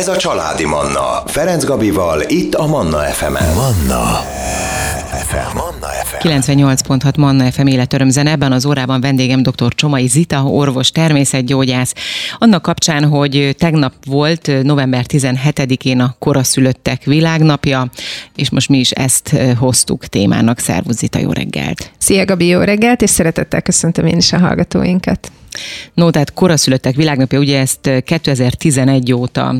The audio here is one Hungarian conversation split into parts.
Ez a Családi Manna. Ferenc Gabival, itt a Manna FM-en. Manna FM. Manna FM. 98.6 Manna FM életörömzene. Ebben az órában vendégem dr. Csomai Zita, orvos, természetgyógyász. Annak kapcsán, hogy tegnap volt, november 17-én a koraszülöttek világnapja, és most mi is ezt hoztuk témának. Szervusz Zita, jó reggelt! Szia Gabi, jó reggelt, és szeretettel köszöntöm én is a hallgatóinkat. No, tehát koraszülöttek világnapja, ugye ezt 2011 óta,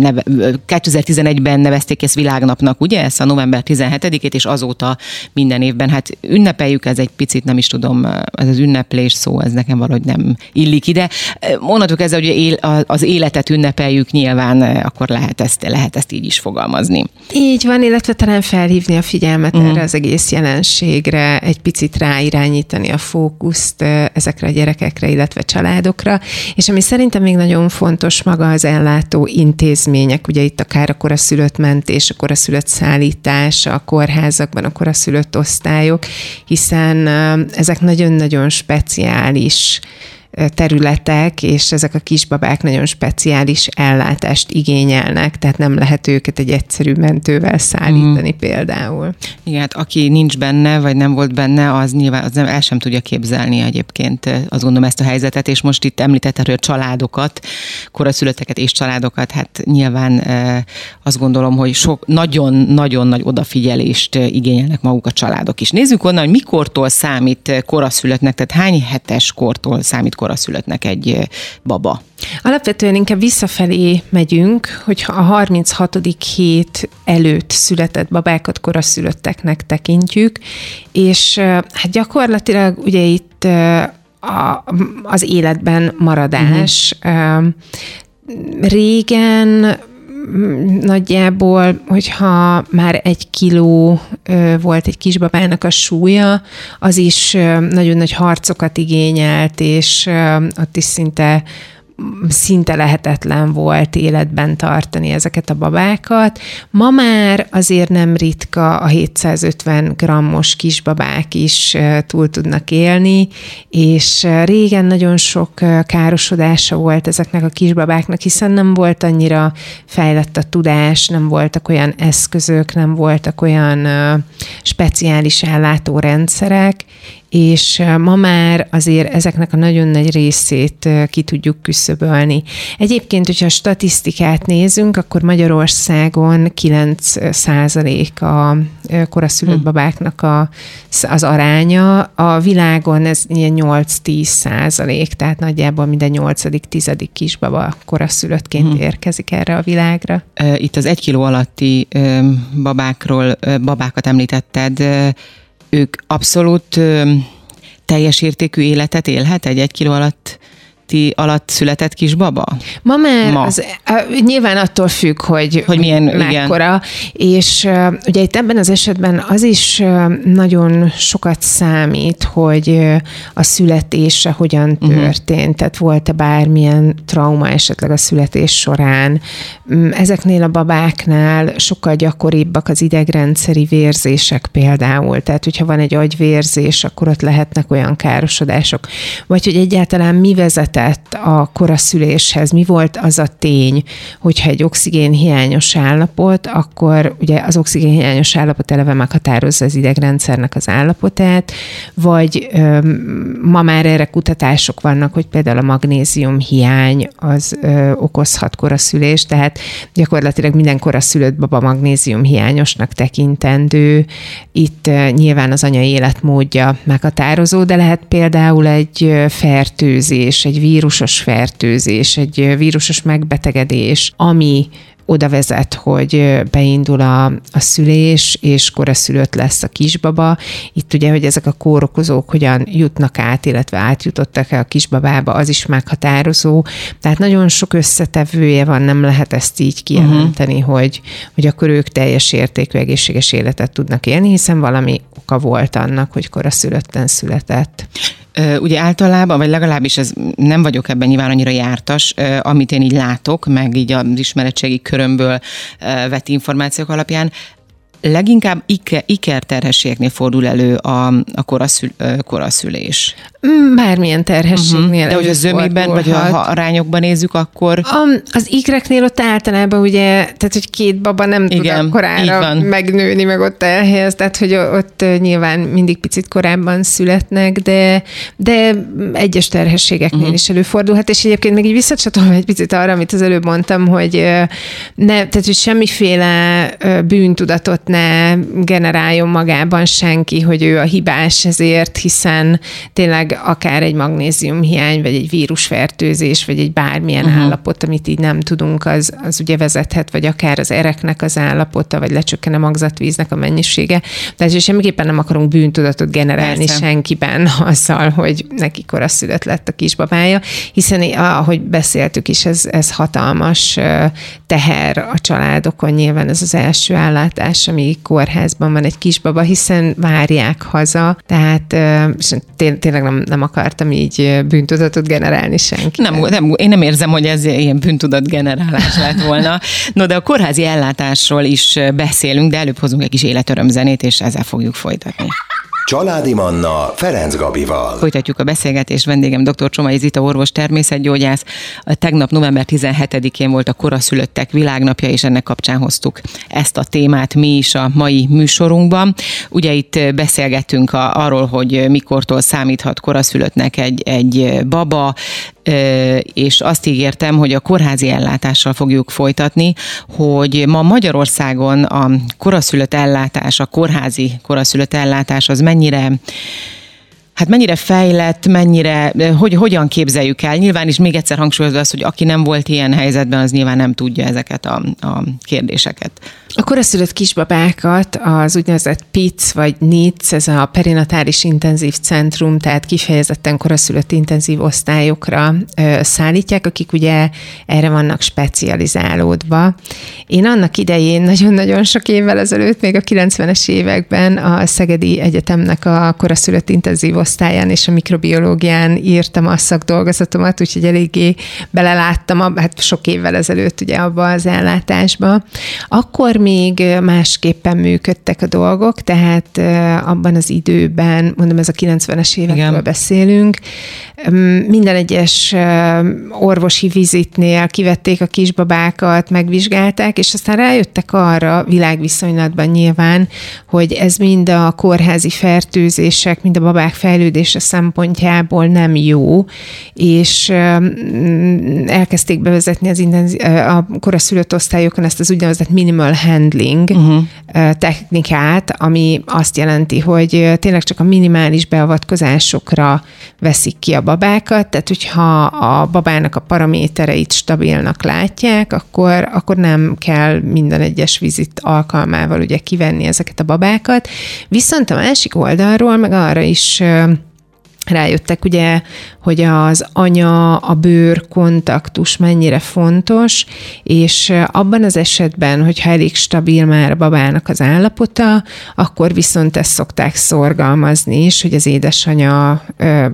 neve, 2011-ben nevezték ezt világnapnak, ugye, ezt a november 17-ét, és azóta minden évben, hát ünnepeljük, ez egy picit, nem is tudom, ez az ünneplés szó, ez nekem valahogy nem illik ide. Mondhatok ezzel, hogy az életet ünnepeljük, nyilván akkor lehet ezt, lehet ezt így is fogalmazni. Így van, illetve talán felhívni a figyelmet uh-huh. erre az egész jelenségre, egy picit ráirányítani a fókuszt ezekre a gyerekekre, illetve családokra, és ami szerintem még nagyon fontos maga az ellátó intézmények, ugye itt akár a koraszülött mentés, a koraszülött szállítás, a kórházakban a koraszülött osztályok, hiszen ezek nagyon-nagyon speciális területek, és ezek a kisbabák nagyon speciális ellátást igényelnek, tehát nem lehet őket egy egyszerű mentővel szállítani mm. például. Igen, hát aki nincs benne, vagy nem volt benne, az nyilván az nem, el sem tudja képzelni egyébként, azt gondolom ezt a helyzetet, és most itt említett, hogy a családokat, koraszülötteket és családokat, hát nyilván azt gondolom, hogy sok nagyon-nagyon nagy odafigyelést igényelnek maguk a családok is. Nézzük onnan, hogy mikortól számít koraszülöttnek, tehát hány hetes kortól számít koraszülöttnek koraszülöttnek egy baba? Alapvetően inkább visszafelé megyünk, hogyha a 36. hét előtt született babákat koraszülötteknek tekintjük, és hát gyakorlatilag ugye itt a, az életben maradás. Uh-huh. Régen nagyjából, hogyha már egy kiló volt egy kisbabának a súlya, az is nagyon nagy harcokat igényelt, és ott is szinte szinte lehetetlen volt életben tartani ezeket a babákat. Ma már azért nem ritka a 750 grammos kisbabák is túl tudnak élni, és régen nagyon sok károsodása volt ezeknek a kisbabáknak, hiszen nem volt annyira fejlett a tudás, nem voltak olyan eszközök, nem voltak olyan speciális ellátórendszerek, és ma már azért ezeknek a nagyon nagy részét ki tudjuk küszöbölni. Egyébként, hogyha a statisztikát nézünk, akkor Magyarországon 9 százalék a koraszülött hm. babáknak a, az aránya, a világon ez ilyen 8-10 százalék, tehát nagyjából minden nyolcadik, tizedik kisbaba koraszülöttként hmm. érkezik erre a világra. Itt az egy kiló alatti babákról, babákat említetted, ők abszolút teljes értékű életet élhet egy egy kiló alatt ti alatt született kisbaba? Ma már Ma. Az, nyilván attól függ, hogy, hogy milyen, mekkora, igen. és ugye itt ebben az esetben az is nagyon sokat számít, hogy a születése hogyan mhm. történt, uh-huh. tehát volt-e bármilyen trauma esetleg a születés során. Um, ezeknél a babáknál sokkal gyakoribbak az idegrendszeri vérzések például, tehát hogyha van egy agyvérzés, akkor ott lehetnek olyan károsodások, vagy hogy egyáltalán mi vezet vezetett a koraszüléshez, mi volt az a tény, hogyha egy oxigénhiányos állapot, akkor ugye az oxigénhiányos állapot eleve meghatározza az idegrendszernek az állapotát, vagy ö, ma már erre kutatások vannak, hogy például a magnézium hiány az ö, okozhat koraszülést, tehát gyakorlatilag minden koraszülött baba magnézium hiányosnak tekintendő. Itt ö, nyilván az anya életmódja meghatározó, de lehet például egy fertőzés, egy vírusos fertőzés, egy vírusos megbetegedés, ami oda vezet, hogy beindul a, a szülés, és koraszülött lesz a kisbaba. Itt ugye, hogy ezek a kórokozók hogyan jutnak át, illetve átjutottak-e a kisbabába, az is meghatározó. Tehát nagyon sok összetevője van, nem lehet ezt így kijelenteni, uh-huh. hogy, hogy akkor ők teljes értékű egészséges életet tudnak élni, hiszen valami oka volt annak, hogy koraszülötten született. Ugye általában, vagy legalábbis ez nem vagyok ebben nyilván annyira jártas, amit én így látok, meg így az ismeretségi körömből vett információk alapján, leginkább iker, ikerterhességeknél fordul elő a, a koraszül, koraszülés. Mm, bármilyen terhességnél. Uh-huh. De hogy a zömiben, vagy ha arányokban nézzük, akkor... A, az ikreknél ott általában ugye, tehát hogy két baba nem Igen, tud korára megnőni, meg ott elhelyez, tehát hogy ott nyilván mindig picit korábban születnek, de, de egyes terhességeknél uh-huh. is előfordulhat, és egyébként még így visszacsatolom egy picit arra, amit az előbb mondtam, hogy ne, tehát hogy semmiféle bűntudatot ne generáljon magában senki, hogy ő a hibás ezért, hiszen tényleg akár egy magnéziumhiány, vagy egy vírusfertőzés, vagy egy bármilyen uh-huh. állapot, amit így nem tudunk, az, az ugye vezethet, vagy akár az ereknek az állapota, vagy lecsökken a magzatvíznek a mennyisége. Tehát semmiképpen nem akarunk bűntudatot generálni Persze. senkiben azzal, hogy neki koraszülött lett a kisbabája, hiszen ahogy beszéltük is, ez, ez hatalmas teher a családokon, nyilván ez az első állátás, ami kórházban van egy kisbaba, hiszen várják haza, tehát tényleg nem, nem akartam így bűntudatot generálni senki. Nem, nem, én nem érzem, hogy ez ilyen bűntudat generálás lett volna. No, de a kórházi ellátásról is beszélünk, de előbb hozunk egy kis életörömzenét, és ezzel fogjuk folytatni. Családi Manna Ferenc Gabival. Folytatjuk a beszélgetést. Vendégem dr. Csomai Zita, orvos természetgyógyász. A tegnap november 17-én volt a koraszülöttek világnapja, és ennek kapcsán hoztuk ezt a témát mi is a mai műsorunkban. Ugye itt beszélgettünk a, arról, hogy mikortól számíthat koraszülöttnek egy, egy baba, és azt ígértem, hogy a kórházi ellátással fogjuk folytatni, hogy ma Magyarországon a koraszülött ellátás, a kórházi koraszülött ellátás az mennyire Hát mennyire fejlett, mennyire, hogy hogyan képzeljük el? Nyilván is még egyszer hangsúlyozva az, hogy aki nem volt ilyen helyzetben, az nyilván nem tudja ezeket a, a kérdéseket. A koraszülött kisbabákat az úgynevezett PIC vagy NIC, ez a perinatális intenzív centrum, tehát kifejezetten koraszülött intenzív osztályokra ö, szállítják, akik ugye erre vannak specializálódva. Én annak idején, nagyon-nagyon sok évvel ezelőtt, még a 90-es években a Szegedi Egyetemnek a koraszülött intenzív osztályán és a mikrobiológián írtam a szakdolgozatomat, úgyhogy eléggé beleláttam, hát sok évvel ezelőtt ugye abba az ellátásba. Akkor még másképpen működtek a dolgok, tehát abban az időben, mondom, ez a 90-es évekről Igen. beszélünk, minden egyes orvosi vizitnél kivették a kisbabákat, megvizsgálták, és aztán rájöttek arra világviszonylatban nyilván, hogy ez mind a kórházi fertőzések, mind a babák fejlődése szempontjából nem jó, és elkezdték bevezetni az intenzi- a koraszülött osztályokon ezt az úgynevezett minimal handling uh-huh. technikát, ami azt jelenti, hogy tényleg csak a minimális beavatkozásokra veszik ki a babákat, tehát hogyha a babának a paramétereit stabilnak látják, akkor, akkor nem kell minden egyes vizit alkalmával ugye kivenni ezeket a babákat. Viszont a másik oldalról meg arra is rájöttek ugye, hogy az anya, a bőr kontaktus mennyire fontos, és abban az esetben, hogyha elég stabil már a babának az állapota, akkor viszont ezt szokták szorgalmazni is, hogy az édesanya,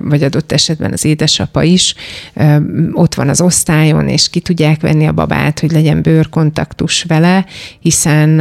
vagy adott esetben az édesapa is ott van az osztályon, és ki tudják venni a babát, hogy legyen bőrkontaktus vele, hiszen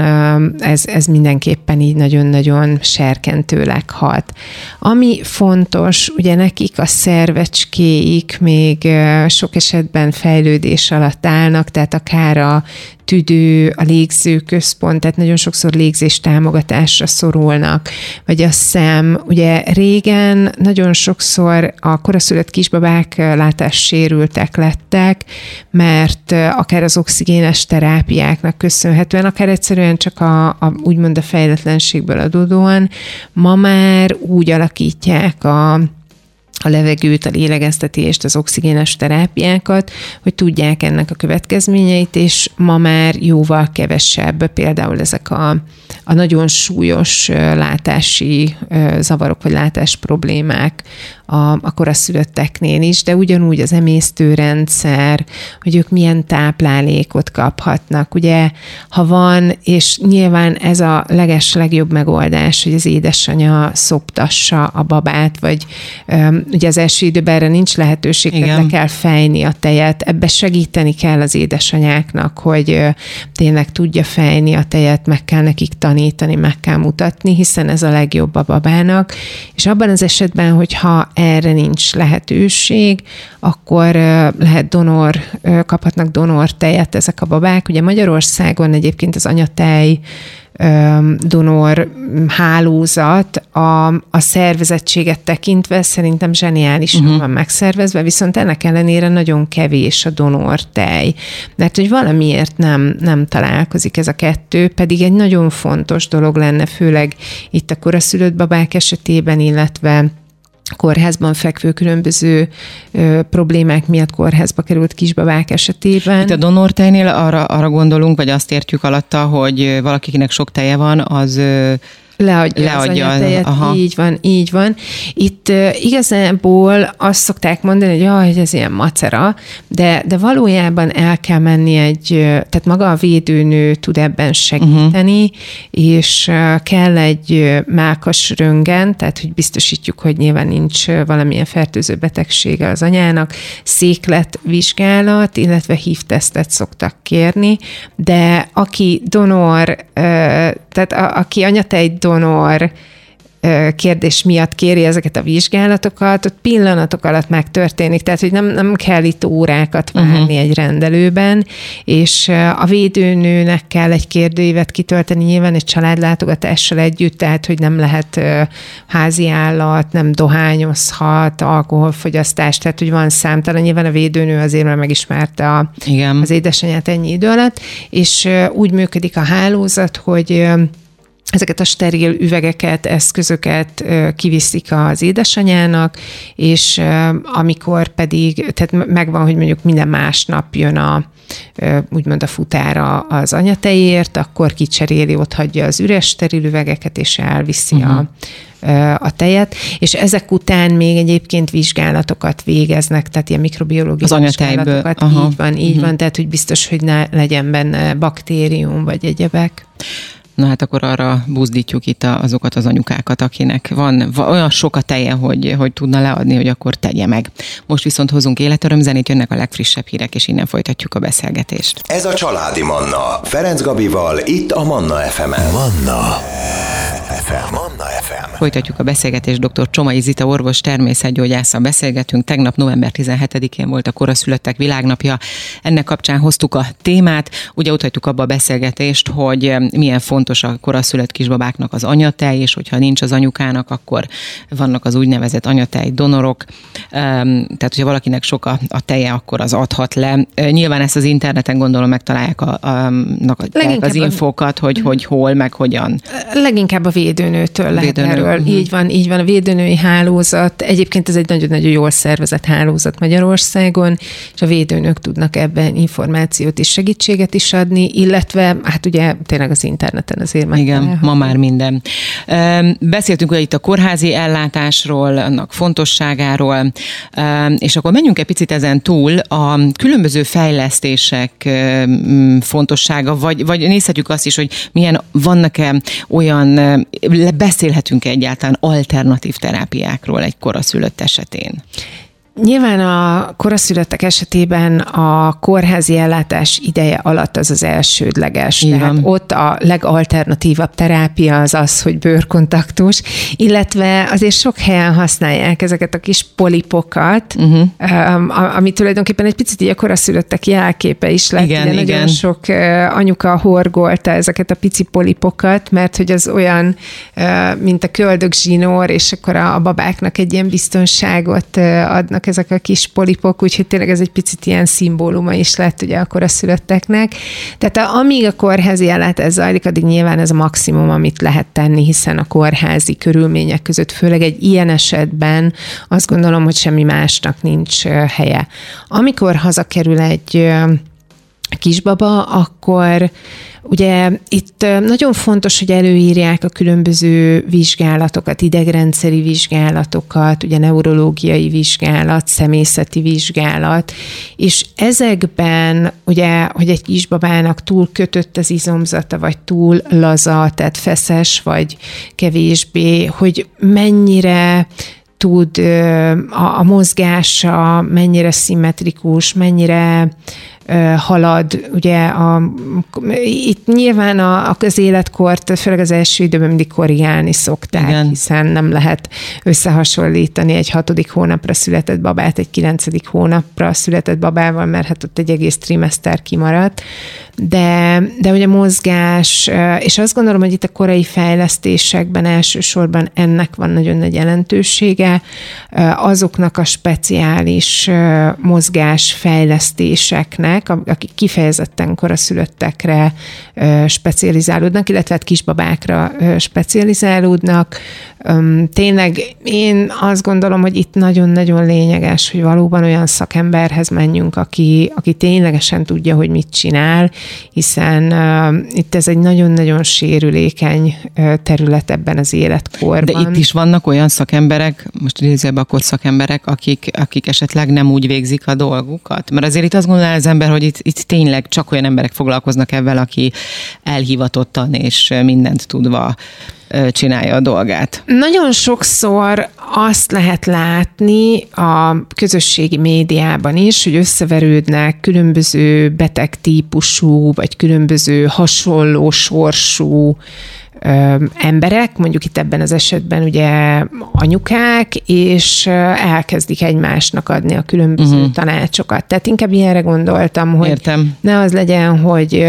ez, ez mindenképpen így nagyon-nagyon serkentőleg hat. Ami fontos, ugye nekik a szervecskéik még sok esetben fejlődés alatt állnak, tehát akár a tüdő, a légzőközpont, tehát nagyon sokszor légzés támogatásra szorulnak, vagy a szem. Ugye régen nagyon sokszor a koraszülött kisbabák látássérültek lettek, mert akár az oxigénes terápiáknak köszönhetően, akár egyszerűen csak a, a úgymond a fejletlenségből adódóan, ma már úgy alakítják a a levegőt, a lélegeztetést, az oxigénes terápiákat, hogy tudják ennek a következményeit, és ma már jóval kevesebb, például ezek a, a nagyon súlyos látási zavarok vagy látás problémák, a, a koraszülötteknél is, de ugyanúgy az emésztőrendszer, hogy ők milyen táplálékot kaphatnak. Ugye, ha van, és nyilván ez a leges legjobb megoldás, hogy az édesanyja szoptassa a babát, vagy um, ugye az első időben erre nincs lehetőség, Igen. le kell fejni a tejet, ebbe segíteni kell az édesanyáknak, hogy uh, tényleg tudja fejni a tejet, meg kell nekik tanítani, tanítani, meg kell mutatni, hiszen ez a legjobb a babának, és abban az esetben, hogyha erre nincs lehetőség, akkor lehet donor, kaphatnak donor tejet ezek a babák. Ugye Magyarországon egyébként az anyatej donor hálózat a, a szervezettséget tekintve szerintem zseniálisan uh-huh. van megszervezve, viszont ennek ellenére nagyon kevés a donor tej. Mert hogy valamiért nem, nem találkozik ez a kettő, pedig egy nagyon fontos dolog lenne, főleg itt a koraszülött babák esetében, illetve kórházban fekvő különböző ö, problémák miatt kórházba került kisbabák esetében. Itt a donortejnél arra, arra gondolunk, vagy azt értjük alatta, hogy valakinek sok teje van, az leadja, leadja az anyatejet, aha. így van, így van. Itt uh, igazából azt szokták mondani, hogy jaj, hogy ez ilyen macera, de, de valójában el kell menni egy, tehát maga a védőnő tud ebben segíteni, uh-huh. és uh, kell egy mákas röngen, tehát hogy biztosítjuk, hogy nyilván nincs valamilyen fertőző betegsége az anyának, székletvizsgálat, illetve hívtesztet szoktak kérni, de aki donor, uh, tehát a, aki anyatej donor, donor kérdés miatt kéri ezeket a vizsgálatokat, ott pillanatok alatt megtörténik, tehát hogy nem, nem kell itt órákat várni uh-huh. egy rendelőben, és a védőnőnek kell egy kérdőívet kitölteni nyilván egy családlátogatással együtt, tehát hogy nem lehet házi állat, nem dohányozhat, alkoholfogyasztás, tehát hogy van számtalan, nyilván a védőnő azért már megismerte a, Igen. az édesanyját ennyi idő alatt, és úgy működik a hálózat, hogy ezeket a steril üvegeket, eszközöket kiviszik az édesanyának, és amikor pedig, tehát megvan, hogy mondjuk minden másnap jön a, úgymond a futára az anyatejért, akkor kicseréli, ott hagyja az üres steril üvegeket, és elviszi uh-huh. a a tejet, és ezek után még egyébként vizsgálatokat végeznek, tehát ilyen mikrobiológiai az vizsgálatokat. Aha. Így van, így uh-huh. van, tehát hogy biztos, hogy ne legyen benne baktérium vagy egyebek. Na hát akkor arra buzdítjuk itt azokat az anyukákat, akinek van olyan sok a teje, hogy, hogy tudna leadni, hogy akkor tegye meg. Most viszont hozunk életörömzenét, jönnek a legfrissebb hírek, és innen folytatjuk a beszélgetést. Ez a Családi Manna. Ferenc Gabival, itt a Manna FM-en. Manna FM. Manna FM. Folytatjuk a beszélgetést. Dr. Csomai Zita orvos természetgyógyásza beszélgetünk. Tegnap november 17-én volt a koraszülöttek világnapja. Ennek kapcsán hoztuk a témát. Ugye hagytuk abba a beszélgetést, hogy milyen fontos a koraszülött kisbabáknak az anyatej, és hogyha nincs az anyukának, akkor vannak az úgynevezett anyatej donorok. Tehát, hogyha valakinek sok a, a teje, akkor az adhat le. Nyilván ezt az interneten gondolom megtalálják a, a, a, az infókat, hogy, hogy hol, meg hogyan. Leginkább a védőnőtől lehet Védőnő. erről. Uh-huh. Így van, így van. A védőnői hálózat, egyébként ez egy nagyon-nagyon jól szervezett hálózat Magyarországon, és a védőnők tudnak ebben információt és segítséget is adni, illetve hát ugye tényleg az interneten azért meg. Igen, ma már minden. Beszéltünk ugye itt a kórházi ellátásról, annak fontosságáról, és akkor menjünk egy picit ezen túl a különböző fejlesztések fontossága, vagy, vagy nézhetjük azt is, hogy milyen vannak-e olyan beszélhetünk egyáltalán alternatív terápiákról egy koraszülött esetén? Nyilván a koraszülöttek esetében a kórházi ellátás ideje alatt az az elsődleges. Igen. Tehát ott a legalternatívabb terápia az az, hogy bőrkontaktus, illetve azért sok helyen használják ezeket a kis polipokat, uh-huh. ami tulajdonképpen egy picit így a koraszülöttek jelképe is lett. Igen, igen. Nagyon sok anyuka horgolta ezeket a pici polipokat, mert hogy az olyan, mint a köldögzsinór, és akkor a babáknak egy ilyen biztonságot adnak vannak ezek a kis polipok, úgyhogy tényleg ez egy picit ilyen szimbóluma is lett ugye akkor a szülötteknek. Tehát amíg a kórházi ellátás zajlik, addig nyilván ez a maximum, amit lehet tenni, hiszen a kórházi körülmények között, főleg egy ilyen esetben azt gondolom, hogy semmi másnak nincs helye. Amikor hazakerül egy kisbaba, akkor ugye itt nagyon fontos, hogy előírják a különböző vizsgálatokat, idegrendszeri vizsgálatokat, ugye neurológiai vizsgálat, személyzeti vizsgálat, és ezekben ugye, hogy egy kisbabának túl kötött az izomzata, vagy túl laza, tehát feszes, vagy kevésbé, hogy mennyire tud a, a mozgása, mennyire szimmetrikus, mennyire halad, ugye a, itt nyilván a, a közéletkort, főleg az első időben mindig korrigálni szokták, Igen. hiszen nem lehet összehasonlítani egy hatodik hónapra született babát egy kilencedik hónapra született babával, mert hát ott egy egész trimester kimaradt de, de ugye mozgás, és azt gondolom, hogy itt a korai fejlesztésekben elsősorban ennek van nagyon nagy jelentősége, azoknak a speciális mozgás fejlesztéseknek, akik kifejezetten koraszülöttekre specializálódnak, illetve hát kisbabákra specializálódnak. Tényleg én azt gondolom, hogy itt nagyon-nagyon lényeges, hogy valóban olyan szakemberhez menjünk, aki, aki ténylegesen tudja, hogy mit csinál, hiszen itt ez egy nagyon-nagyon sérülékeny terület ebben az életkorban. De itt is vannak olyan szakemberek, most idézőbb akkor szakemberek, akik, akik esetleg nem úgy végzik a dolgukat? Mert azért itt azt gondolja az ember, hogy itt, itt tényleg csak olyan emberek foglalkoznak ebben, aki elhivatottan és mindent tudva csinálja a dolgát. Nagyon sokszor azt lehet látni a közösségi médiában is, hogy összeverődnek különböző betegtípusú, vagy különböző hasonló sorsú emberek, mondjuk itt ebben az esetben ugye anyukák, és elkezdik egymásnak adni a különböző uh-huh. tanácsokat. Tehát inkább ilyenre gondoltam, hogy Értem. ne az legyen, hogy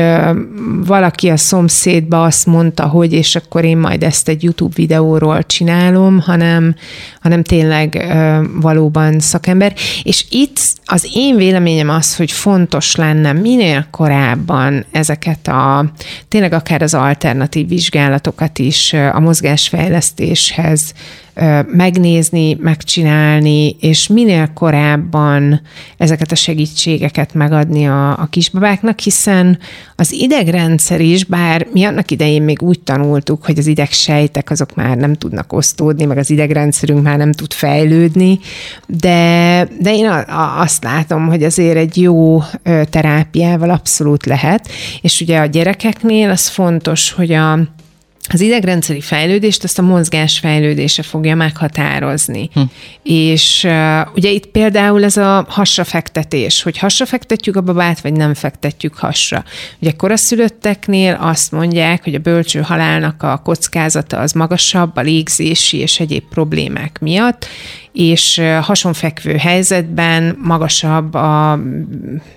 valaki a szomszédba azt mondta, hogy és akkor én majd ezt egy YouTube videóról csinálom, hanem, hanem tényleg valóban szakember. És itt az én véleményem az, hogy fontos lenne minél korábban ezeket a tényleg akár az alternatív vizsgálat gyakorlatokat is a mozgásfejlesztéshez megnézni, megcsinálni, és minél korábban ezeket a segítségeket megadni a, a kisbabáknak, hiszen az idegrendszer is, bár mi annak idején még úgy tanultuk, hogy az idegsejtek azok már nem tudnak osztódni, meg az idegrendszerünk már nem tud fejlődni, de, de én a, a, azt látom, hogy azért egy jó terápiával abszolút lehet, és ugye a gyerekeknél az fontos, hogy a az idegrendszeri fejlődést azt a mozgás fejlődése fogja meghatározni. Hm. És uh, ugye itt például ez a hasra fektetés, hogy hasra fektetjük a babát, vagy nem fektetjük hasra. Ugye koraszülötteknél azt mondják, hogy a bölcső halálnak a kockázata az magasabb a légzési és egyéb problémák miatt, és hasonfekvő helyzetben magasabb a,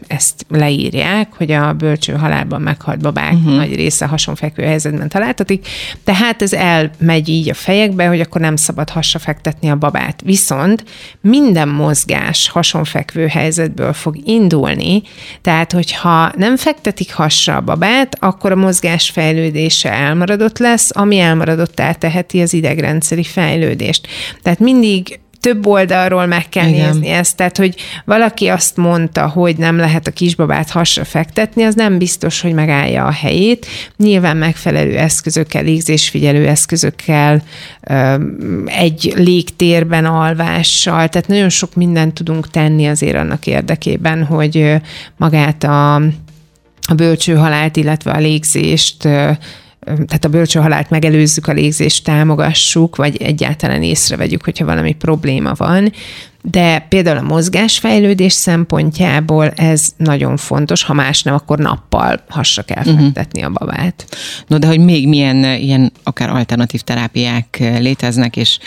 ezt leírják, hogy a bölcső halálban meghalt babák uh-huh. nagy része hasonfekvő helyzetben találtatik, tehát ez elmegy így a fejekbe, hogy akkor nem szabad hasra fektetni a babát. Viszont minden mozgás hasonfekvő helyzetből fog indulni, tehát hogyha nem fektetik hasra a babát, akkor a mozgás fejlődése elmaradott lesz, ami elmaradott elteheti az idegrendszeri fejlődést. Tehát mindig több oldalról meg kell Igen. nézni ezt. Tehát, hogy valaki azt mondta, hogy nem lehet a kisbabát hasra fektetni, az nem biztos, hogy megállja a helyét. Nyilván megfelelő eszközökkel, légzésfigyelő eszközökkel, egy légtérben alvással, tehát nagyon sok mindent tudunk tenni azért annak érdekében, hogy magát a, a bölcső halált, illetve a légzést tehát a bölcső halált megelőzzük, a légzést támogassuk, vagy egyáltalán észrevegyük, hogyha valami probléma van, de például a mozgásfejlődés szempontjából ez nagyon fontos, ha más nem, akkor nappal hasra kell mhm. fektetni uh-huh. a babát. No, de hogy még milyen ilyen akár alternatív terápiák léteznek, és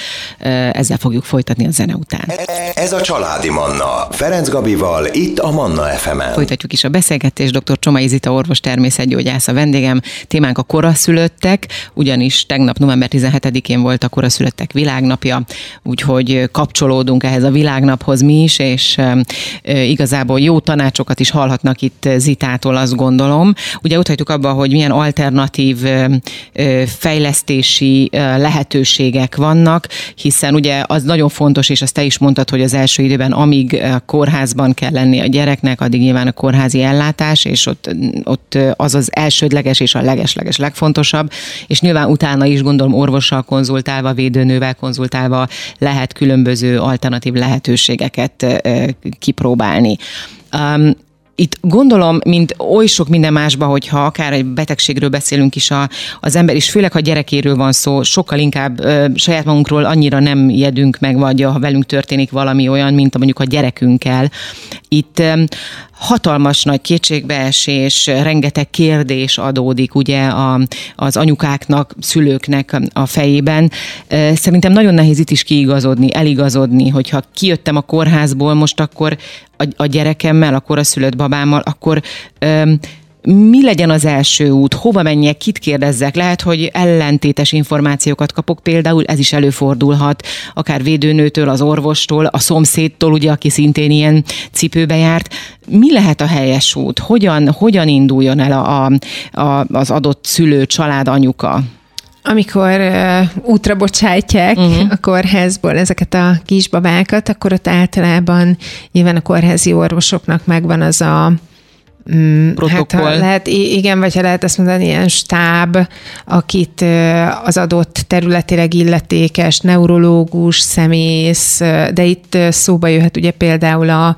ezzel fogjuk folytatni a zene után. Ez a Családi Manna, Ferenc Gabival, itt a Manna fm -en. Folytatjuk is a beszélgetést, dr. Csomai Zita orvos természetgyógyász a vendégem. Témánk a koraszülöttek, ugyanis tegnap november 17-én volt a koraszülöttek világnapja, úgyhogy kapcsolódunk ehhez a világ világnaphoz mi is, és igazából jó tanácsokat is hallhatnak itt Zitától, azt gondolom. Ugye ott hagytuk abba, hogy milyen alternatív fejlesztési lehetőségek vannak, hiszen ugye az nagyon fontos, és azt te is mondtad, hogy az első időben, amíg kórházban kell lenni a gyereknek, addig nyilván a kórházi ellátás, és ott, ott az az elsődleges és a legesleges legfontosabb, és nyilván utána is gondolom orvossal konzultálva, védőnővel konzultálva lehet különböző alternatív lehetőségek lehetőségeket kipróbálni. Um, itt gondolom, mint oly sok minden másba, hogyha akár egy betegségről beszélünk is, a, az ember is, főleg ha gyerekéről van szó, sokkal inkább ö, saját magunkról annyira nem jedünk meg, vagy ha velünk történik valami olyan, mint mondjuk a gyerekünkkel. Itt ö, hatalmas nagy kétségbeesés, rengeteg kérdés adódik ugye a, az anyukáknak, szülőknek a fejében. Szerintem nagyon nehéz itt is kiigazodni, eligazodni, hogyha kijöttem a kórházból, most akkor a, a gyerekemmel, a koraszülött babámmal, akkor mi legyen az első út, hova menjek, kit kérdezzek, lehet, hogy ellentétes információkat kapok, például ez is előfordulhat, akár védőnőtől, az orvostól, a szomszédtól, ugye, aki szintén ilyen cipőbe járt. Mi lehet a helyes út? Hogyan, hogyan induljon el a, a, az adott szülő, család, anyuka? amikor uh, útra bocsájtják uh-huh. a kórházból ezeket a kisbabákat, akkor ott általában nyilván a kórházi orvosoknak megvan az a mm, protokoll. Hát, lehet, igen, vagy ha lehet ezt mondani, ilyen stáb, akit az adott területileg illetékes, neurológus, szemész, de itt szóba jöhet ugye például a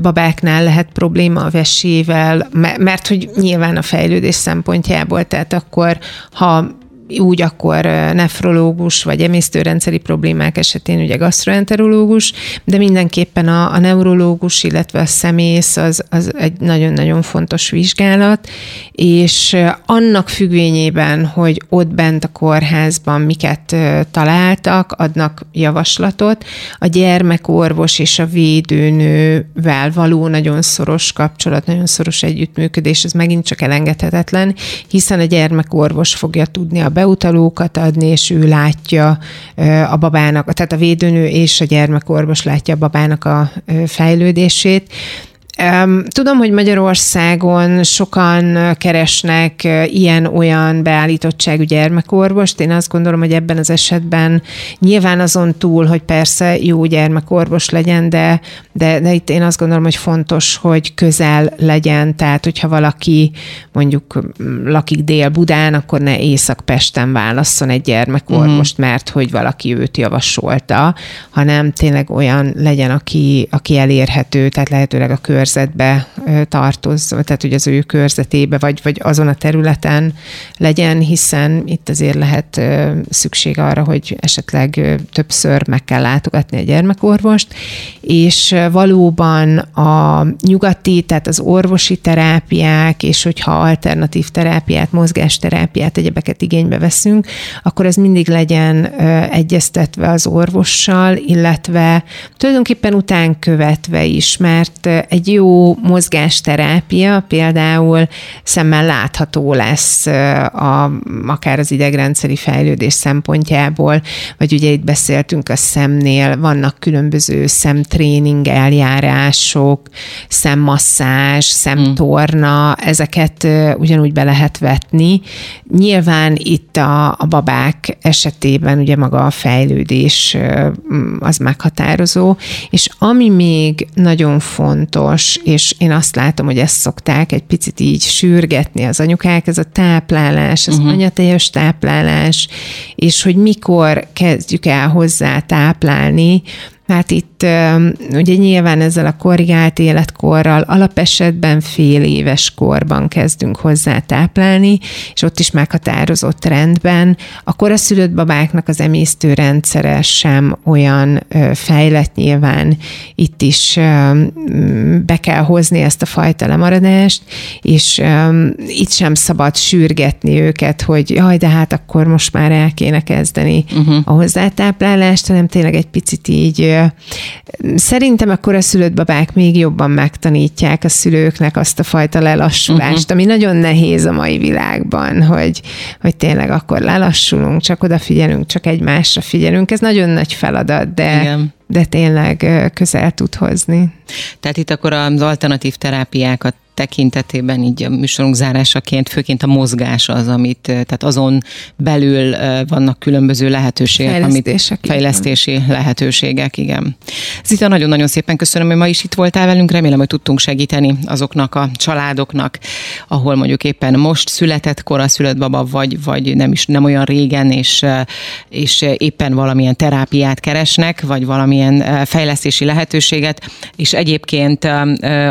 babáknál lehet probléma a vesével, mert hogy nyilván a fejlődés szempontjából, tehát akkor ha úgy akkor nefrológus, vagy emésztőrendszeri problémák esetén ugye gastroenterológus, de mindenképpen a, a neurológus, illetve a szemész az, az egy nagyon-nagyon fontos vizsgálat, és annak függvényében, hogy ott bent a kórházban miket találtak, adnak javaslatot. A gyermekorvos és a védőnővel való nagyon szoros kapcsolat, nagyon szoros együttműködés, ez megint csak elengedhetetlen, hiszen a gyermekorvos fogja tudni a beutalókat adni, és ő látja a babának, tehát a védőnő és a gyermekorvos látja a babának a fejlődését. Tudom, hogy Magyarországon sokan keresnek ilyen-olyan beállítottságú gyermekorvost. Én azt gondolom, hogy ebben az esetben nyilván azon túl, hogy persze jó gyermekorvos legyen, de, de, de itt én azt gondolom, hogy fontos, hogy közel legyen. Tehát, hogyha valaki mondjuk lakik Dél-Budán, akkor ne Észak-Pesten válasszon egy gyermekorvost, uh-huh. mert hogy valaki őt javasolta, hanem tényleg olyan legyen, aki, aki elérhető, tehát lehetőleg a kör körzetbe tartoz, tehát hogy az ő körzetébe, vagy, vagy azon a területen legyen, hiszen itt azért lehet szükség arra, hogy esetleg többször meg kell látogatni a gyermekorvost, és valóban a nyugati, tehát az orvosi terápiák, és hogyha alternatív terápiát, mozgásterápiát, egyebeket igénybe veszünk, akkor ez mindig legyen egyeztetve az orvossal, illetve tulajdonképpen után követve is, mert egy jó mozgásterápia például szemmel látható lesz a, akár az idegrendszeri fejlődés szempontjából, vagy ugye itt beszéltünk a szemnél, vannak különböző szemtréning eljárások, szemmasszázs, szemtorna, ezeket ugyanúgy be lehet vetni. Nyilván itt a, a babák esetében ugye maga a fejlődés az meghatározó, és ami még nagyon fontos, fontos, és én azt látom, hogy ezt szokták egy picit így sürgetni az anyukák, ez a táplálás, az uh-huh. anyateljes táplálás, és hogy mikor kezdjük el hozzá táplálni, Hát itt ugye nyilván ezzel a korrigált életkorral alapesetben fél éves korban kezdünk hozzá táplálni, és ott is meghatározott rendben. A koraszülött babáknak az emésztőrendszere sem olyan fejlett nyilván itt is be kell hozni ezt a fajta lemaradást, és itt sem szabad sürgetni őket, hogy jaj, de hát akkor most már el kéne kezdeni uh-huh. a hozzátáplálást, hanem tényleg egy picit így Szerintem a szülött babák még jobban megtanítják a szülőknek azt a fajta lelassulást, uh-huh. ami nagyon nehéz a mai világban, hogy, hogy tényleg akkor lelassulunk, csak odafigyelünk, csak egymásra figyelünk. Ez nagyon nagy feladat, de, Igen. de tényleg közel tud hozni. Tehát itt akkor az alternatív terápiákat tekintetében így a műsorunk zárásaként főként a mozgás az, amit, tehát azon belül vannak különböző lehetőségek, amit fejlesztési igen. lehetőségek, igen. Zita, nagyon-nagyon szépen köszönöm, hogy ma is itt voltál velünk, remélem, hogy tudtunk segíteni azoknak a családoknak, ahol mondjuk éppen most született kora szület baba, vagy, vagy nem is nem olyan régen, és, és éppen valamilyen terápiát keresnek, vagy valamilyen fejlesztési lehetőséget, és egyébként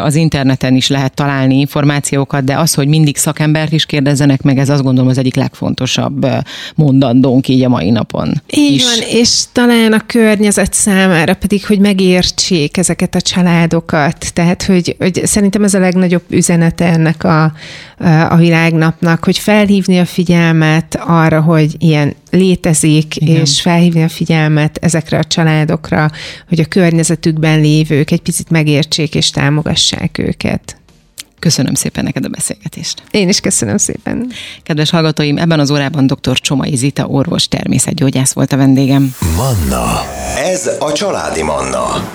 az interneten is lehet találni találni információkat, de az, hogy mindig szakembert is kérdezzenek meg, ez azt gondolom az egyik legfontosabb mondandónk így a mai napon. Így is. van, és talán a környezet számára pedig, hogy megértsék ezeket a családokat. Tehát, hogy, hogy szerintem ez a legnagyobb üzenete ennek a, a világnapnak, hogy felhívni a figyelmet arra, hogy ilyen létezik, Igen. és felhívni a figyelmet ezekre a családokra, hogy a környezetükben lévők egy picit megértsék és támogassák őket. Köszönöm szépen neked a beszélgetést. Én is köszönöm szépen. Kedves hallgatóim, ebben az órában dr. Csomai Zita orvos természetgyógyász volt a vendégem. Manna. Ez a családi Manna.